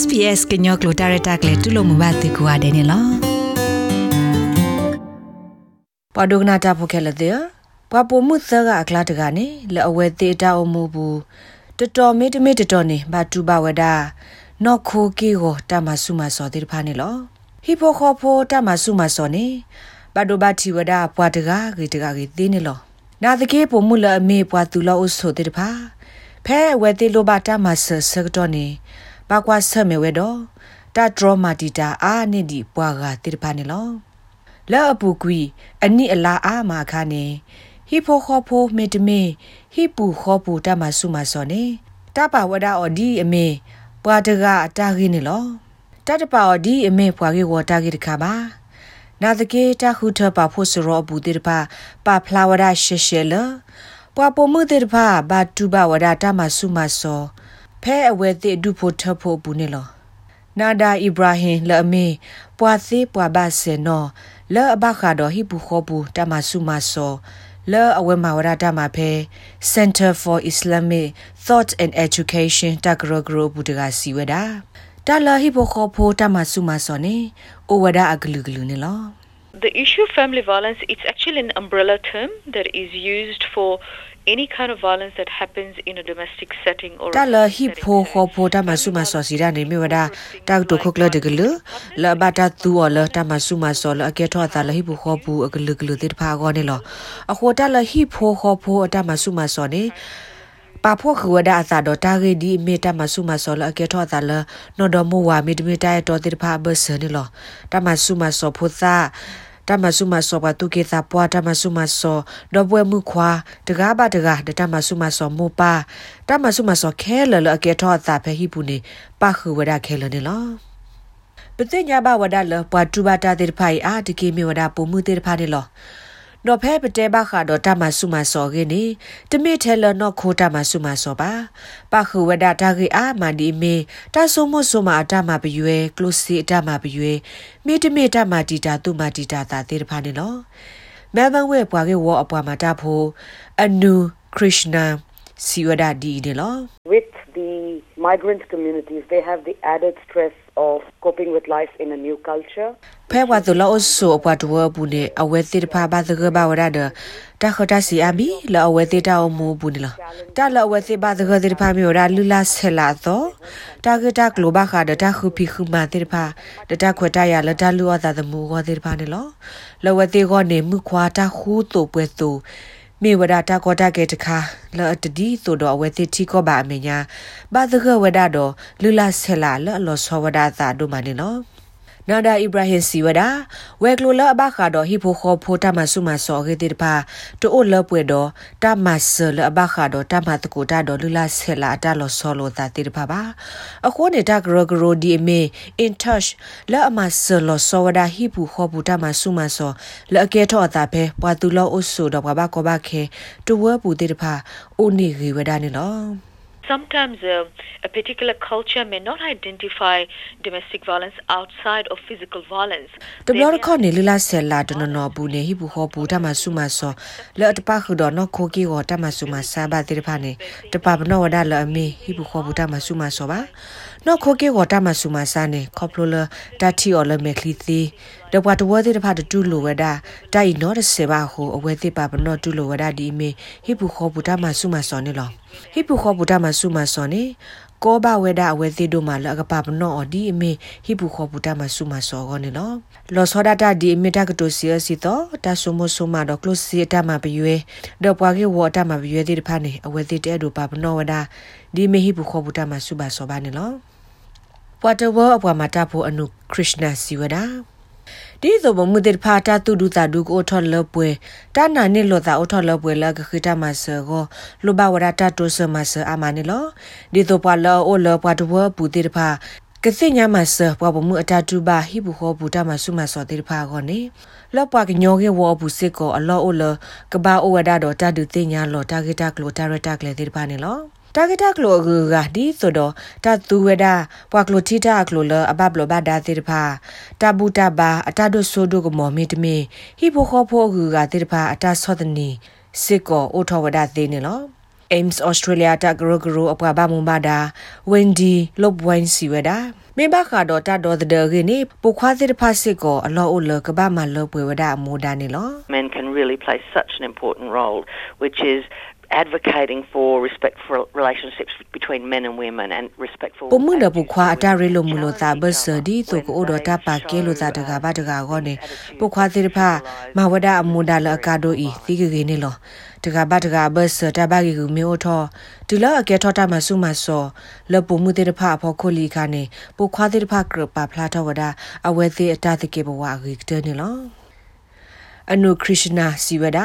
SPS ကညောကလိုတာရတာကလေတူလို့မဘာတေကွာတယ်နော်ပဒုကနာတာဖိုခဲလတဲ့ပပမှုသကအကလာတကနေလအဝဲတေတာအမှုဘူးတတော်မေတမေတတော်နေဘာတူပါဝဒနော်ခိုကီကိုတမဆုမစောတေဖာနေလောဟီပိုခေါ်ဖိုတမဆုမစောနေဘဒိုဘတီဝဒပွားတကားဂေတကားဂေသေးနေလောနာတကေပုံမှုလအမေပွားသူလောအဆိုတေတဖာဖဲဝဲတေလိုဘာတမဆဆကတော့နေ ဘာကွာဆမေဝဲတော့တာဒရမာတီတာအာနိဒီပွားကတိတပါနေလောလဲအပူကွီအနိအလားအာမာခါနေဟီဖိုခေါ်ဖိုမေတမေဟီပူခေါ်ပူတမဆုမစောနေတပါဝဒအော်ဒီအမေပွားတကအတာခင်းနေလောတတပါအော်ဒီအမေပွားကေဝတာကေတခါပါနာတကေတခုထပါဖို့စရောဘူးတိတပါပါဖလာဝဒရှေရှေလပွာပိုမှုတိတပါဘာတူပါဝဒတမဆုမစော ဖဲအဝဲတိဒုဖို့ထဖို့ဘူးနေလောနာဒါအီဘရာဟင်လအမေပွာသေးပွာဘဆေနောလဲအဘခါတော့ဟိပူခောဘူးတမဆုမဆောလဲအဝဲမာဝရတာမှာဖဲ Center for Islamic Thought and Education တကရဂရဘူးတကစီဝဒါတလာဟိပခောဖိုတမဆုမဆောနေအိုဝဒါအဂလူဂလူနေလော The issue of family violence it's actually an umbrella term that is used for any kind of violence that happens in a domestic setting or တလဟိဖိုခောဖိုတမဆုမဆောစီရနေမြဝဒတောက်တုခုကလတကလလဘတာသူော်လတမဆုမဆောလအကေထောတာလဟိဖိုခောဘူးအကလကလတိဖာကောနေလောအခောတလဟိဖိုခောဖိုတမဆုမဆောနေပါဖို့ခဝဒအသာတော့တာဂေဒီမေတမဆုမဆောလအကေထောတာလနော်ဒမဝါမီတမီတိုင်တော်တိဖာဘဆနေလောတမဆုမဆောဖိုသာ တမဆုမဆောပါတုကေသာပွားတမဆုမဆောဒဘွဲမှုခွာတကားပါတကားတမဆုမဆောမောပါတမဆုမဆောခဲလလအကေထောသာဖဟိပူနေပါခဝဒခဲလနေလောပတိညာဘဝဒလပွားတူဘာတာတေဖိုင်အာတကေမီဝဒပုံမှုတေဖာနေလော နော်ဖဲပတဲဘခါတော့တမဆုမစောခင်းနေတမိထဲလနော်ခိုးတမဆုမစောပါပခုဝဒတာဂေအာမန်ဒီမေတဆုမဆုမအတမပယွဲကလုစီအတမပယွဲမိတမိတမတီတာသူမတီတာတာတေတဖာနေလောမဲဘဝဲပွားကေဝအပွားမတာဖို့အနုခရစ်နာစီဝဒဒီနေလော with the migrant communities they have the added stress of coping with life in a new culture ဖဲဝါတူလောဆိုအပွားတော်ဘူးနေအဝဲတိတဖာဘာသကဘာဝရဒတခတာစီအဘီလောအဝဲတိတောင်းမူဘူးနေလောတလောအဝဲတိဘာသကတိတဖာမျိုးရာလူလာဆလာတော့တာဂတာဂလိုဘာခါဒတာခုဖီခုမာတိတဖာဒတာခွတာရလတာလူအသာသမူကော တိတဖာနေလောလောဝဲတိကောနေမှုခွာတာခူးတူပွဲတူမေဝဒတာကောတာကေတခါလောတဒီသို့တော့အဝဲတိတီကောပါအမေညာဘာသကဝဒတော့လူလာဆလာလောလောဆောဝဒသာတို့မနေလော နာဒါအီဘရာဟင်စီဝဒဝဲကလိုလအဘခါတော့ဟီဖိုခေါ်ဖိုတမဆုမဆောဂေတိတပါတိုလပွေတော့တမဆလအဘခါတော့တမတကူတာတော့လူလာဆဲလာတလောဆောလိုတာတိတပါပါအခုနေတာဂရဂရိုဒီမေ in touch လာအမဆလောဆောဝဒဟီပူခေါ်ပူတမဆုမဆောလအကဲထော့တာပဲပွာတူလောအုဆုတော့ဘာဘာကောဘာခဲတဝဲပူတိတပါအိုနေရီဝဒနေလော Sometimes uh, a particular culture may not identify domestic violence outside of physical violence. တဘလခနေလလာဆဲလာတနနဘူးနေဟိဘူးဟောဘူးတမဆုမဆောလောတပခုတော့နခိုကီကိုတမဆုမစာဘာတိဖာနေတပဘနောဝဒလအမီဟိဘူးခောဘူးတမဆုမဆောပါ နော်ခိုကီကိုတမဆုမစာနေခေါပလိုလတတီအော်လမေခလီသီတပွားတဝဲတိတဖာတူလိုဝဒတိုင်နော်တစေပါဟိုအဝဲတိပါဘနောတူလိုဝဒဒီမီဟိဘူးခောဘူးတမဆုမဆောနေလောဟိဘူးခောဘူးတမဆုမဆောနေကောဘဝေဒအဝဲသေးတို့မှာလကပပနောဒီအမေဟိပူခောပူတမဆုမစောကောနေလောလောစောဒတာဒီအမေတကတိုစီစီတော့တဆုမဆုမတော့ကလုစီတမပယွေတော့ပွားကေဝတမပယွေတိတဖာနေအဝဲသေးတဲ့တို့ပပနောဝဒဒီမေဟိပူခောပူတမဆုပါစောပါနေလော ပွာတဝအပွားမတာဖို့အနုခရစ်နာစီဝဒါဒီဆိုဘမှုတဲ့ဖာတာတူဒူတာဒူကိုထော်လပွဲတာနာနေလောတာအထော်လပွဲလာခခိတာမဆောလူဘဝရတာတိုဆမဆာအမနီလောဒီဆိုပွာလောအိုလောပွာတဝပူတဲ့ဖာကစိညာမဆပွာဘမှုအတာတူပါဟိဘူခောဘူတာမဆုမဆောတဲ့ဖာကောနေလောပွာကညောကေဝဘူးစစ်ကောအလောအိုလကဘာအိုဝဒါတော့တာဒူတင်ညာလောတာဂီတာကလိုတာရတာကလေတဲ့ဖာနေလော တာဂက်တာကလိုဂူဂါဒီဆိုတော့တသူဝဒပွာကလိုတီတာကလိုလအဘဘလဘဒါတိတဖာတဘူတဘာအတဒုဆိုဒုကမောမီတမီဟိဖိုခောဖိုဂူဂါတိတဖာအတဆောဒနီစစ်ကောအိုထောဝဒသေးနေလော Ames Australia တာဂရဂရအပွားဘာမွန်ဘာဒါ Wendy Lobwine စီဝဒါမေဘခါတော့တတော်တဲ့ရင်းပုခွားတဲ့ဖာစစ်ကိုအလောအလကဘာမလောပွေဝဒအမူဒါနေလော Men can really play such an important role which is advocating for respectful relationships between men and women and respectful ပမှုဒပုခွာအတရဲလိုမူလို့သာဘဆဒီတုကိုဒတာပါကဲလို့သာတကဘာတကကောနေပုခွာသစ်ဖာမဝဒအမူဒါလကာဒိုဤသီကကေနေလောတကဘာတကဘဆတဘာဂီကူမျိုးထောဒီလအကဲထောတာမဆုမဆောလပမှုတေတဖအဖို့ခိုလီခါနေပုခွာတေတဖကရပါဖလာထောဝဒအဝဲသေးအတတကေဘဝဂီကတဲနေလော အနုခရရှနာစီဝဒ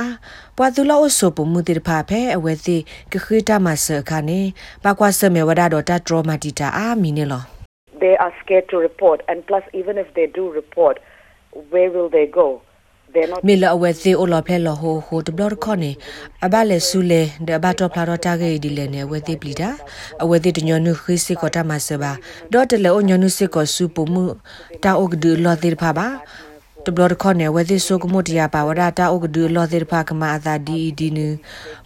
ပွာသူလောအဆိုပမှုတေဖာဖဲအဝဲသေးကခိတမဆခါနေပကွာဆမေဝဒတော့တဒရမတီတာအာမီနေလော They are scared to report, and plus, even if they do report, where will they go? They're not. မေလအဝဲသေးအလောဖဲလောဟိုဟိုတဘလခေါနေအဘလေဆူလေဒဘတော့ဖလာတော့တာဂေဒီလေနေဝဲသေးပလီတာအဝဲသေးတညနုခိစစ်ကတမဆဘာဒေါ်တလေအညနုစစ်ကစူပမှုတာအုတ်ဒူလောသေးဖာပါ တဘလခေါနေဝဲသေးဆိုကမတရပါဝရတာအုတ်ဒူလောသေးဖာကမအသာဒီဒီနု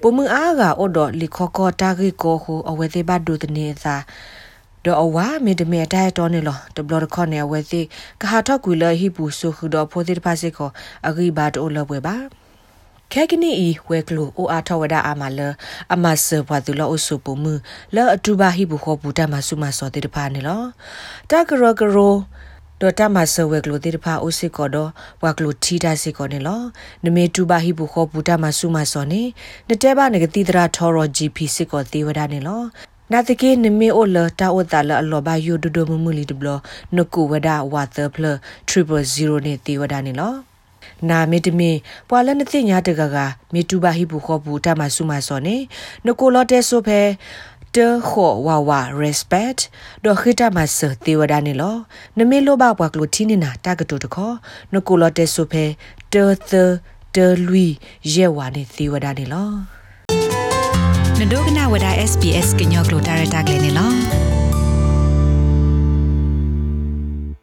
ပမှုအားကအော်တော့လီခေါခေါတာဂေကိုဟိုအဝဲသေးဘဒုတနေသာဒေါ်အဝါမေတမေတိုင်တော်နေလောတဘလခေါနေဝဲသေးကဟာတော့ကွေလဟိပူဆိုခုတော့ဖိုသေးတဖာစစ်ကိုအဂိဘတ်အိုလပွဲပါခဲကနီဤဝဲကလိုအိုအားထဝဒအာမလအမဆဘဝတူလောအဆုပမှုလောအတူဘာဟိဘူခောဘူတမဆုမစောတေတဖာနေလောတကရကရော ဒေါ်တမဆဝဲကလိုတေတဖာအိုစစ်ကောတော့ဝါကလိုထီတာစစ်ကောနေလောနမေတူဘာဟိဘူခောဘူတမဆုမစောနေနတဲဘာနေကတိတရာထောရ GP စစ်ကောသေးဝဒနေလောနာတကေနမေအိုလတာဝတာလအလောဘယိုဒဒမမူလီဒဘလနကုဝဒဝါသဖလ000နေတေဝဒနေလောနာမေတမီပွာလနတိညာတကကမေတူဘာဟိဘူခောဘူတမဆုမစောနေနကိုလောတဲဆိုဖဲ တခောဝါဝါ respect ဒိုခိတမဆတေဝဒနေလောနမေလောဘပွားကလိုတီနေနာတကတူတခောနကိုလောတဲဆိုဖဲတသတလူရဲဝါနေတေဝဒနေလောနဒိုကနာဝဒ SPS ကညောကလိုတာရတာကလေးနေလော